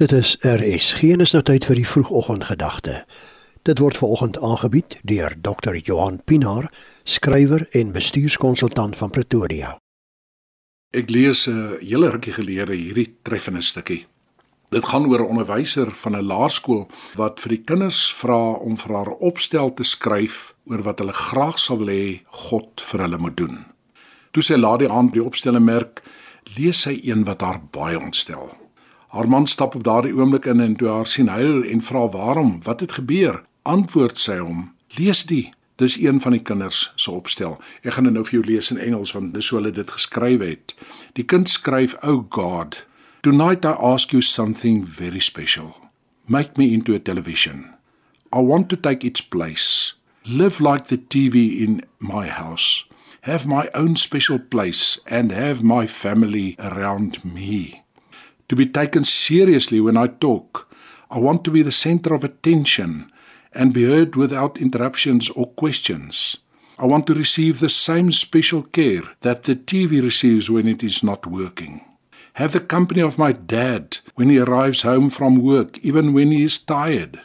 Dit is RS. Geen is nou tyd vir die vroegoggendgedagte. Dit word veraloggend aangebied deur Dr. Johan Pinaar, skrywer en bestuurskonsultant van Pretoria. Ek lees 'n hele rukkie gelede hierdie treffende stukkie. Dit gaan oor 'n onderwyser van 'n laerskool wat vir die kinders vra om vir haar opstel te skryf oor wat hulle graag sal hê God vir hulle moet doen. Toe sy laat die aand die opstelle merk, lees sy een wat haar baie ontstel. Haar man stap op daardie oomblik in en toe haar sien huil en vra waarom, wat het gebeur? Antwoord sy hom: "Lees die. Dis een van die kinders se opstel. Ek gaan dit nou vir jou lees in Engels want dis hoe hulle dit geskryf het. Die kind skryf: "Oh God, tonight I ask you something very special. Make me into a television. I want to take its place. Live like the TV in my house. Have my own special place and have my family around me." To be taken seriously when I talk. I want to be the center of attention and be heard without interruptions or questions. I want to receive the same special care that the TV receives when it is not working. Have the company of my dad when he arrives home from work, even when he is tired.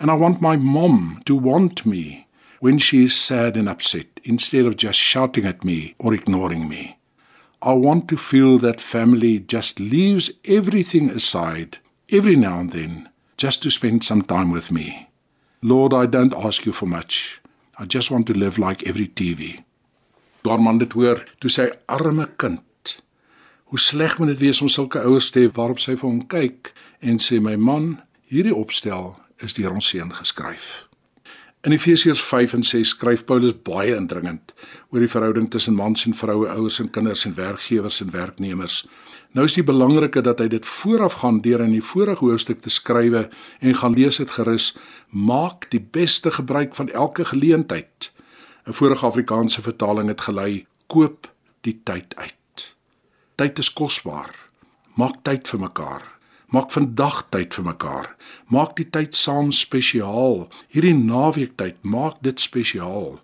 And I want my mom to want me when she is sad and upset instead of just shouting at me or ignoring me. I want to feel that family just leaves everything aside every now and then just to spend some time with me. Lord, I don't ask you for much. I just want to live like every TV. Daar man dit hoor, toe sy arme kind. Hoe sleg moet dit wees om sulke ouers te hê waarop sy vir hom kyk en sê my man, hierdie opstel is deur ons seun geskryf. In Efesiërs 5 en 6 skryf Paulus baie indringend oor die verhouding tussen mans en vroue, ouers en kinders en werkgewers en werknemers. Nou is die belangrike dat hy dit vooraf gaan deur in die vorige hoofstuk te skrywe en gaan lees dit gerus, maak die beste gebruik van elke geleentheid. 'n Vorige Afrikaanse vertaling het gelei: koop die tyd uit. Tyd is kosbaar. Maak tyd vir mekaar. Maak vandag tyd vir mekaar. Maak die tyd saam spesiaal. Hierdie naweek tyd, maak dit spesiaal.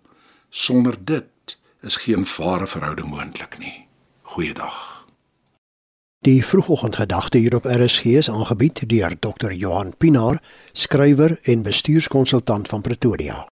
Sonder dit is geen ware verhouding moontlik nie. Goeiedag. Die vroegoggendgedagte hier op RSG is aangebied deur Dr. Johan Pinaar, skrywer en bestuurskonsultant van Pretoria.